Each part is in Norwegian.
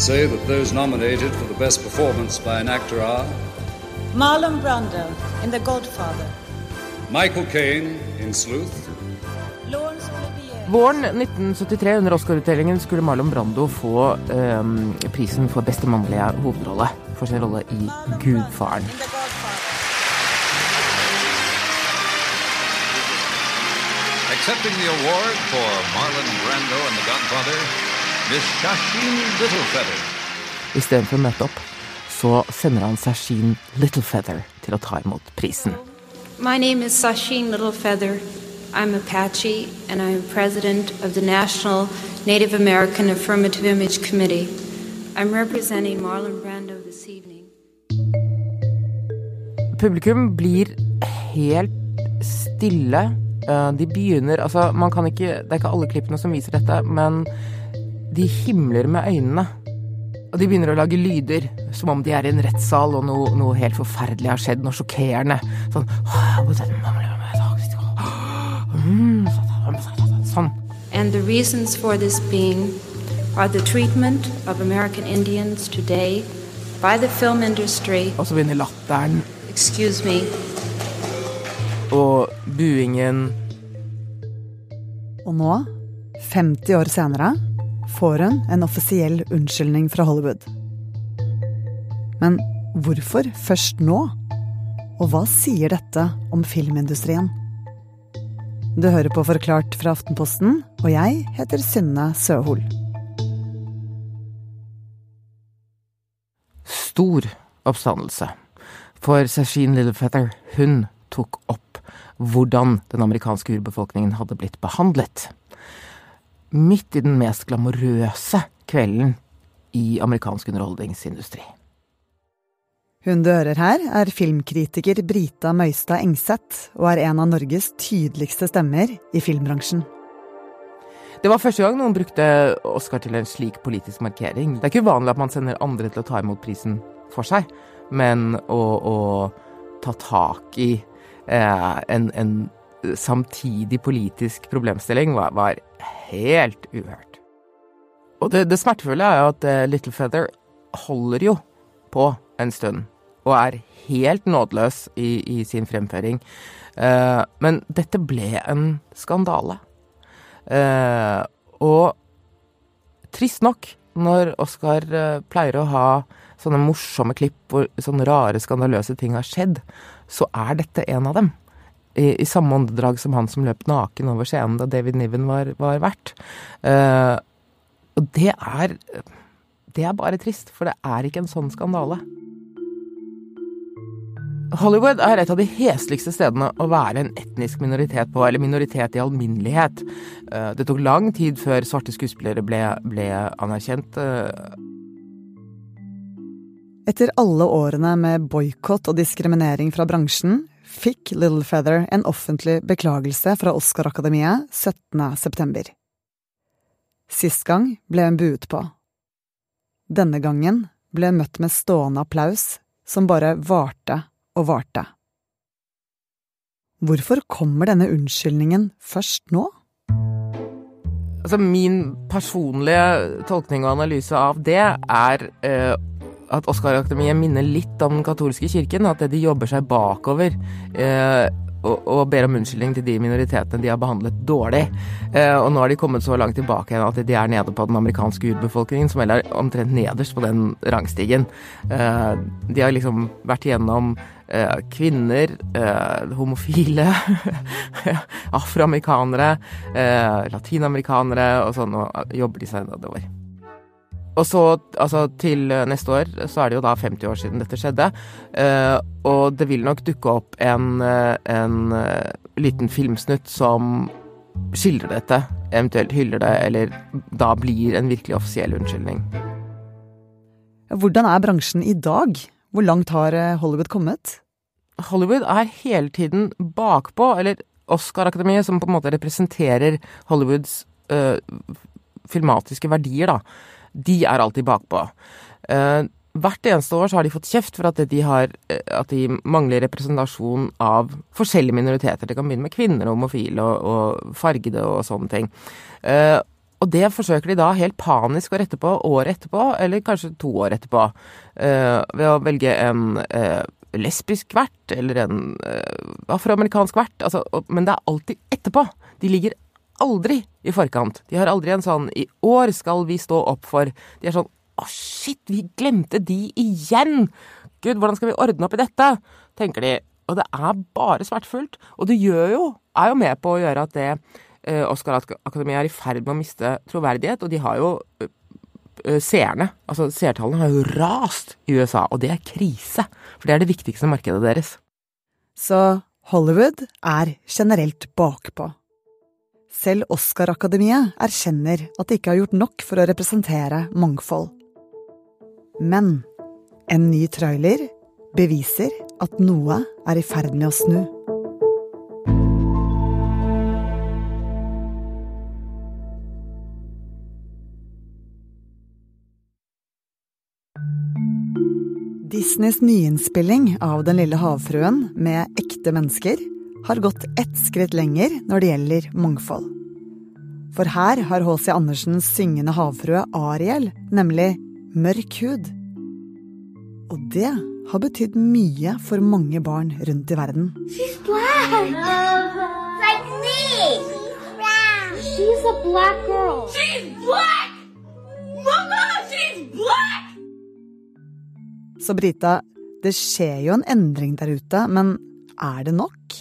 say that those nominated for the best performance by an actor are Marlon Brando in The Godfather. Michael Caine in Sleuth. Våren 1973 under Oscar-utdelingen skulle Marlon Brando få um, prisen for beste mannlige hovedrolle for sin rolle i Gudfaren. In The Godfather. Accepting the award for Marlon Brando and The Godfather. Istedenfor å møte opp, så sender han Sashin Littlefeather til å ta imot prisen. My name is Sasheen Littlefeather. I'm Apache, and I'm president of the National Native American Affirmative Image Committee. I'm representing Marlon Brando this evening. Publikum blir helt stille. Eh, De begynner Altså, man kan ikke Det er ikke alle klippene som viser dette, men de himler med øynene. Og de begynner å lage lyder, som om de er i en rettssal og noe, noe helt forferdelig har skjedd, noe sjokkerende. Sånn Sånn. And the reasons for this being are the treatment of American Indians today by the film industry, Og så begynner latteren excuse me, og buingen. Og nå, 50 år senere, får hun en offisiell unnskyldning fra Hollywood. Men hvorfor først nå? Og hva sier dette om filmindustrien? Du hører på Forklart fra Aftenposten, og jeg heter Synne Søhol. Stor oppstandelse. For Sashin Littlefeather, hun tok opp hvordan den amerikanske urbefolkningen hadde blitt behandlet. Midt i den mest glamorøse kvelden i amerikansk underholdningsindustri. Hun du hører her, er filmkritiker Brita Møystad Engseth, og er en av Norges tydeligste stemmer i filmbransjen. Det var første gang noen brukte Oscar til en slik politisk markering. Det er ikke uvanlig at man sender andre til å ta imot prisen for seg, men å, å ta tak i eh, en, en samtidig politisk problemstilling var, var helt uhørt. Og det, det smertefulle er jo at eh, Little Feather holder jo på en stund, og er helt nådeløs i, i sin fremføring. Eh, men dette ble en skandale. Eh, og trist nok, når Oscar eh, pleier å ha sånne morsomme klipp hvor sånne rare, skandaløse ting har skjedd, så er dette en av dem. I, i samme åndedrag som han som løp naken over scenen da David Niven var, var vert. Uh, og det er Det er bare trist, for det er ikke en sånn skandale. Hollywood er et av de hesligste stedene å være en etnisk minoritet på, eller minoritet i alminnelighet. Eh, Det tok lang tid før svarte skuespillere ble, ble anerkjent. eh, Etter alle årene med boikott og diskriminering fra bransjen, fikk Little Feather en offentlig beklagelse fra Oscar-akademiet 17. september. Sist gang ble hun buet på. Denne gangen ble hun møtt med stående applaus, som bare varte og varte. Hvorfor kommer denne unnskyldningen først nå? Altså, min personlige tolkning og analyse av det er eh, at Oscar-akademiet minner litt om den katolske kirken. At de jobber seg bakover eh, og, og ber om unnskyldning til de minoritetene de har behandlet dårlig. Eh, og nå har de kommet så langt tilbake igjen at de er nede på den amerikanske urbefolkningen, som vel er omtrent nederst på den rangstigen. Eh, de har liksom vært igjennom eh, kvinner, eh, homofile, afroamerikanere, eh, latinamerikanere og sånn, og jobber de seg nedover. Og så, altså til neste år, så er det jo da 50 år siden dette skjedde. Eh, og det vil nok dukke opp en, eh, en eh, liten filmsnutt som skildrer dette, eventuelt hyller det, eller da blir en virkelig offisiell unnskyldning. Hvordan er bransjen i dag? Hvor langt har eh, Hollywood kommet? Hollywood er hele tiden bakpå, eller Oscar-akademiet, som på en måte representerer Hollywoods øh, filmatiske verdier, da, de er alltid bakpå. Eh, hvert eneste år så har de fått kjeft for at de, har, eh, at de mangler representasjon av forskjellige minoriteter. Det kan begynne med kvinner, homofile og, og fargede og sånne ting. Eh, Og det forsøker de da helt panisk å rette på året etterpå, eller kanskje to år etterpå, ved å velge en lesbisk vert eller en afroamerikansk vert. Altså, men det er alltid etterpå. De ligger aldri i forkant. De har aldri en sånn 'i år skal vi stå opp for'. De er sånn 'å, shit, vi glemte de igjen'. Gud, hvordan skal vi ordne opp i dette? tenker de. Og det er bare smertefullt. Og det gjør jo, er jo med på å gjøre at det eh, Oscar-akademiet er i ferd med å miste troverdighet, og de har jo eh, seerne. Altså seertallene har jo rast i USA, og det er krise. For det er det viktigste markedet deres. Så Hollywood er generelt bakpå. Selv Oscar-akademiet erkjenner at de ikke har gjort nok for å representere mangfold. Men en ny trailer beviser at noe er i ferd med å snu. Disneys nyinnspilling av Den lille havfruen med ekte mennesker har gått ett skritt lenger når det gjelder mangfold. For her har H.C. Andersens syngende havfrue Ariel nemlig mørk hud. Og det har betydd mye for mange barn rundt i verden. She's black. Like me. She's a black girl. She's black! Mama, she's black! Så Brita, det skjer jo en endring der ute, men er det nok?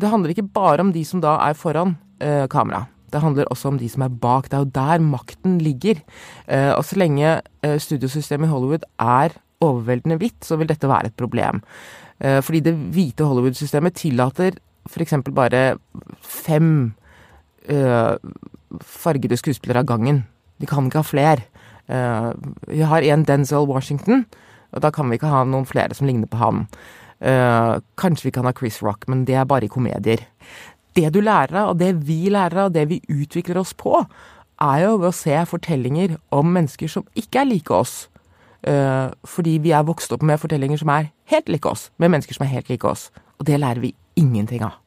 Det handler ikke bare om de som da er foran eh, kamera. Det handler også om de som er bak. Det er jo der makten ligger. Eh, og så lenge eh, studiosystemet i Hollywood er overveldende hvitt, så vil dette være et problem. Eh, fordi det hvite Hollywood-systemet tillater f.eks. bare fem uh, fargede skuespillere av gangen. De kan ikke ha flere. Uh, vi har en Denzel Washington, og da kan vi ikke ha noen flere som ligner på ham. Uh, kanskje vi kan ha Chris Rock, men det er bare i komedier. Det du lærer av, og det vi lærer av, og det vi utvikler oss på, er jo ved å se fortellinger om mennesker som ikke er like oss. Uh, fordi vi er vokst opp med fortellinger som er helt like oss, med mennesker som er helt like oss. Og det lærer vi ingenting av.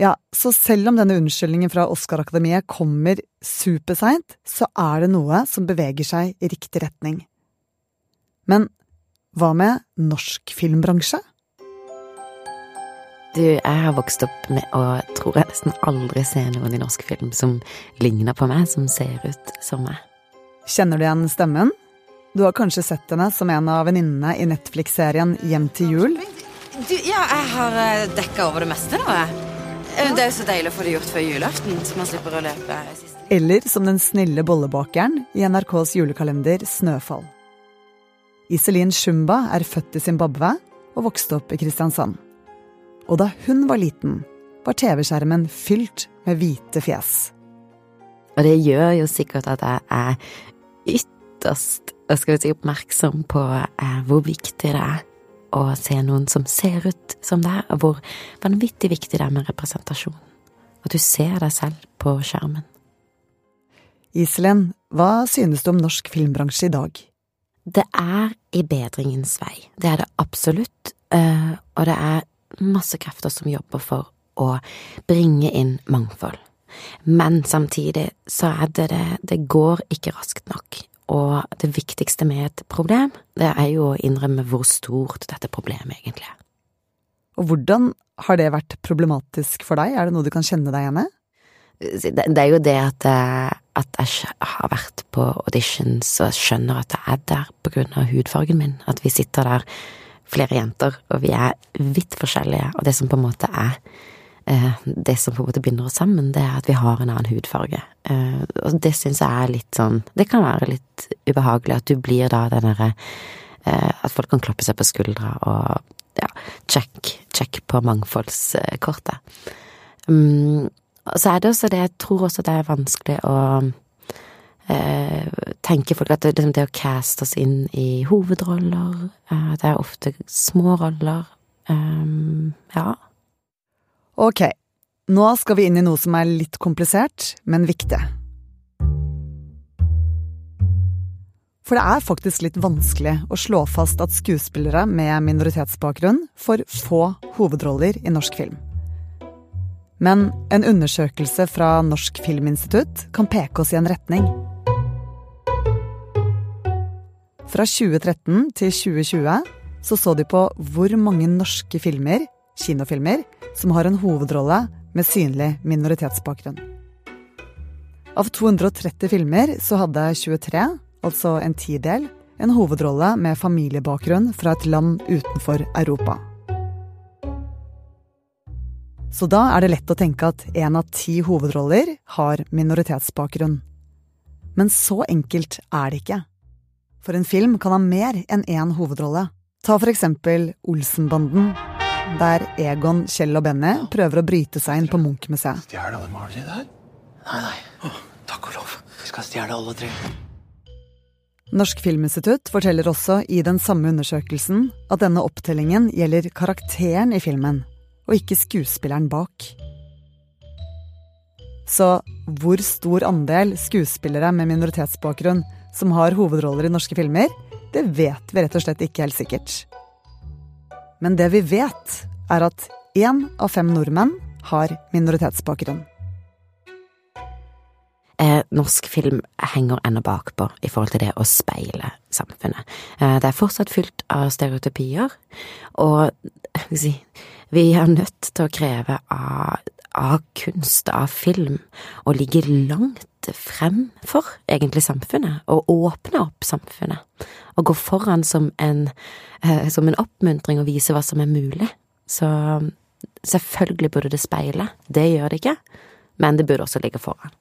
Ja, så selv om denne unnskyldningen fra Oscar-akademiet kommer superseint, så er det noe som beveger seg i riktig retning. Men hva med norsk filmbransje? Du, jeg har vokst opp med å tror jeg nesten aldri se noen i norsk film som ligner på meg, som ser ut som meg. Kjenner du igjen stemmen? Du har kanskje sett henne som en av venninnene i Netflix-serien Hjem til jul? Du, ja, jeg har dekka over det meste nå, jeg. Det er jo så deilig å få det gjort før julaften, så man slipper å løpe Eller som den snille bollebakeren i NRKs julekalender Snøfall. Iselin Shumba er født i Zimbabwe og vokste opp i Kristiansand. Og da hun var liten, var TV-skjermen fylt med hvite fjes. Og det gjør jo sikkert at jeg er ytterst si, oppmerksom på eh, hvor viktig det er å se noen som ser ut som deg, og hvor vanvittig viktig det er med representasjon. At du ser deg selv på skjermen. Iselin, hva synes du om norsk filmbransje i dag? Det er i bedringens vei. Det er det absolutt. eh, Og det er masse krefter som jobber for å bringe inn mangfold. Men samtidig så er det det Det går ikke raskt nok. Og det viktigste med et problem, det er jo å innrømme hvor stort dette problemet egentlig er. Og hvordan har det vært problematisk for deg, er det noe du kan kjenne deg igjen i? Det er jo det at, at jeg har vært på auditions og skjønner at jeg er der på grunn av hudfargen min. At vi sitter der, flere jenter, og vi er vidt forskjellige, og det som på en måte er det som på en måte binder oss sammen, det er at vi har en annen hudfarge. Og det syns jeg er litt sånn Det kan være litt ubehagelig at du blir da den derre At folk kan klappe seg på skuldra og ja, check, check på mangfoldskortet. Um, så er det også det, jeg tror også det er vanskelig å eh, tenke folk at det, liksom det å caste oss inn i hovedroller, eh, det er ofte små roller. Um, ja. Ok, nå skal vi inn i noe som er litt komplisert, men viktig. For det er faktisk litt vanskelig å slå fast at skuespillere med minoritetsbakgrunn får få hovedroller i norsk film. Men en undersøkelse fra Norsk Filminstitutt kan peke oss i en retning. Fra 2013 til 2020 så så de på hvor mange norske filmer, kinofilmer, som har en hovedrolle med synlig minoritetsbakgrunn. Av 230 filmer så hadde 23, altså en tidel, en hovedrolle med familiebakgrunn fra et land utenfor Europa. Så da er det lett å tenke at én av ti hovedroller har minoritetsbakgrunn. Men så enkelt er det ikke. For en film kan ha mer enn én hovedrolle. Ta for eksempel Olsenbanden, der Egon, Kjell og Benny prøver å bryte seg inn på Munch-museet. Stjele alle maleriene der? Nei, nei. takk og lov. Vi skal stjele alle tre. Norsk Filminstitutt forteller også i den samme undersøkelsen at denne opptellingen gjelder karakteren i filmen, og ikke skuespilleren bak. Så hvor stor andel skuespillere med minoritetsbakgrunn som har hovedroller i norske filmer, det vet vi rett og slett ikke helt sikkert. Men det vi vet, er at én av fem nordmenn har minoritetsbakgrunn. Eh, norsk film henger ennå bakpå i forhold til det å speile samfunnet. Eh, det er fortsatt fylt av stereotypier, og si, vi er nødt til å kreve av, av kunst, av film, å ligge langt frem for egentlig samfunnet, og åpne opp samfunnet. Og gå foran som en, eh, som en oppmuntring og vise hva som er mulig. Så selvfølgelig burde det speile, det gjør det ikke, men det burde også ligge foran.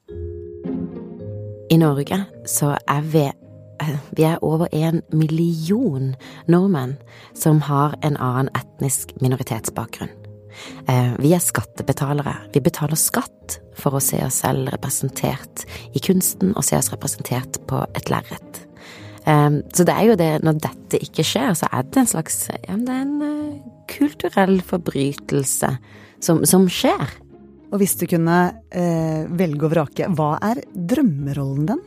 I Norge så er vi vi er over en million nordmenn som har en annen etnisk minoritetsbakgrunn. Eh, vi er skattebetalere. Vi betaler skatt for å se oss selv representert i kunsten og se oss representert på et lerret. Eh, så det er jo det, når dette ikke skjer, så er det en slags ja, det er en eh, kulturell forbrytelse som, som skjer. Og hvis du kunne eh, velge og vrake, hva er drømmerollen din?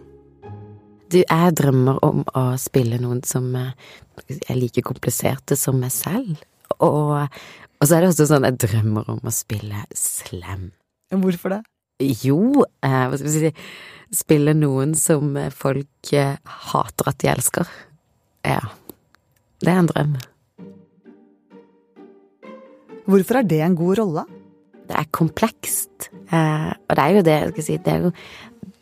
Du, jeg drømmer om å spille noen som er like kompliserte som meg selv. Og, og så er det også sånn jeg drømmer om å spille slem. Hvorfor det? Jo, eh, hva skal vi si Spille noen som folk eh, hater at de elsker. Ja. Det er en drøm. Hvorfor er det en god rolle? Det er komplekst. Eh, og det er jo det, skal si, det er jo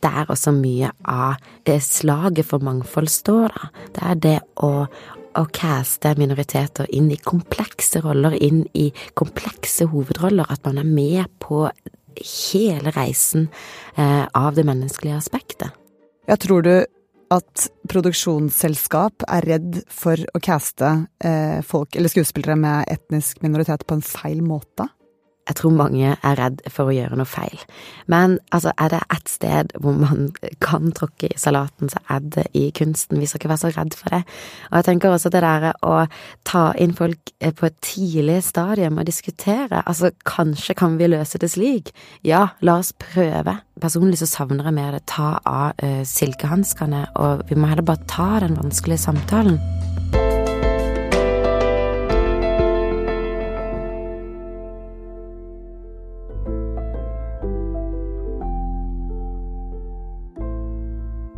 der også mye av det slaget for mangfold står, da. Det er det å, å caste minoriteter inn i komplekse roller, inn i komplekse hovedroller, at man er med på hele reisen eh, av det menneskelige aspektet. Ja, tror du at produksjonsselskap er redd for å caste eh, folk eller skuespillere med etnisk minoritet på en feil måte? Jeg tror mange er redd for å gjøre noe feil. Men altså, er det ett sted hvor man kan tråkke i salaten, så er det i kunsten. Vi skal ikke være så redd for det. Og jeg tenker også det derre å ta inn folk på et tidlig stadium og diskutere. Altså, kanskje kan vi løse det slik? Ja, la oss prøve. Personlig så savner jeg mer det ta av uh, silkehanskene, og vi må heller bare ta den vanskelige samtalen.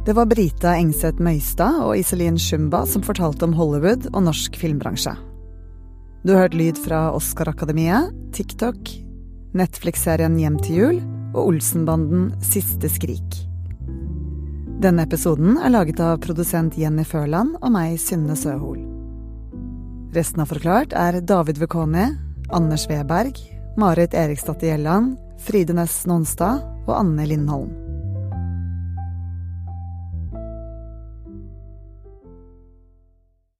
Det var Brita Engseth Møystad og Iselin Shumba som fortalte om Hollywood og norsk filmbransje. Du har hørt lyd fra Oscar-akademiet, TikTok, Netflix-serien Hjem til jul og Olsenbanden Siste skrik. Denne episoden er laget av produsent Jenny Førland og meg, Synne Søhol. Resten av Forklart er David Vekoni, Anders Weberg, Marit Eriksdatter Gjelland, Fride Næss Nonstad og Anne Lindholm.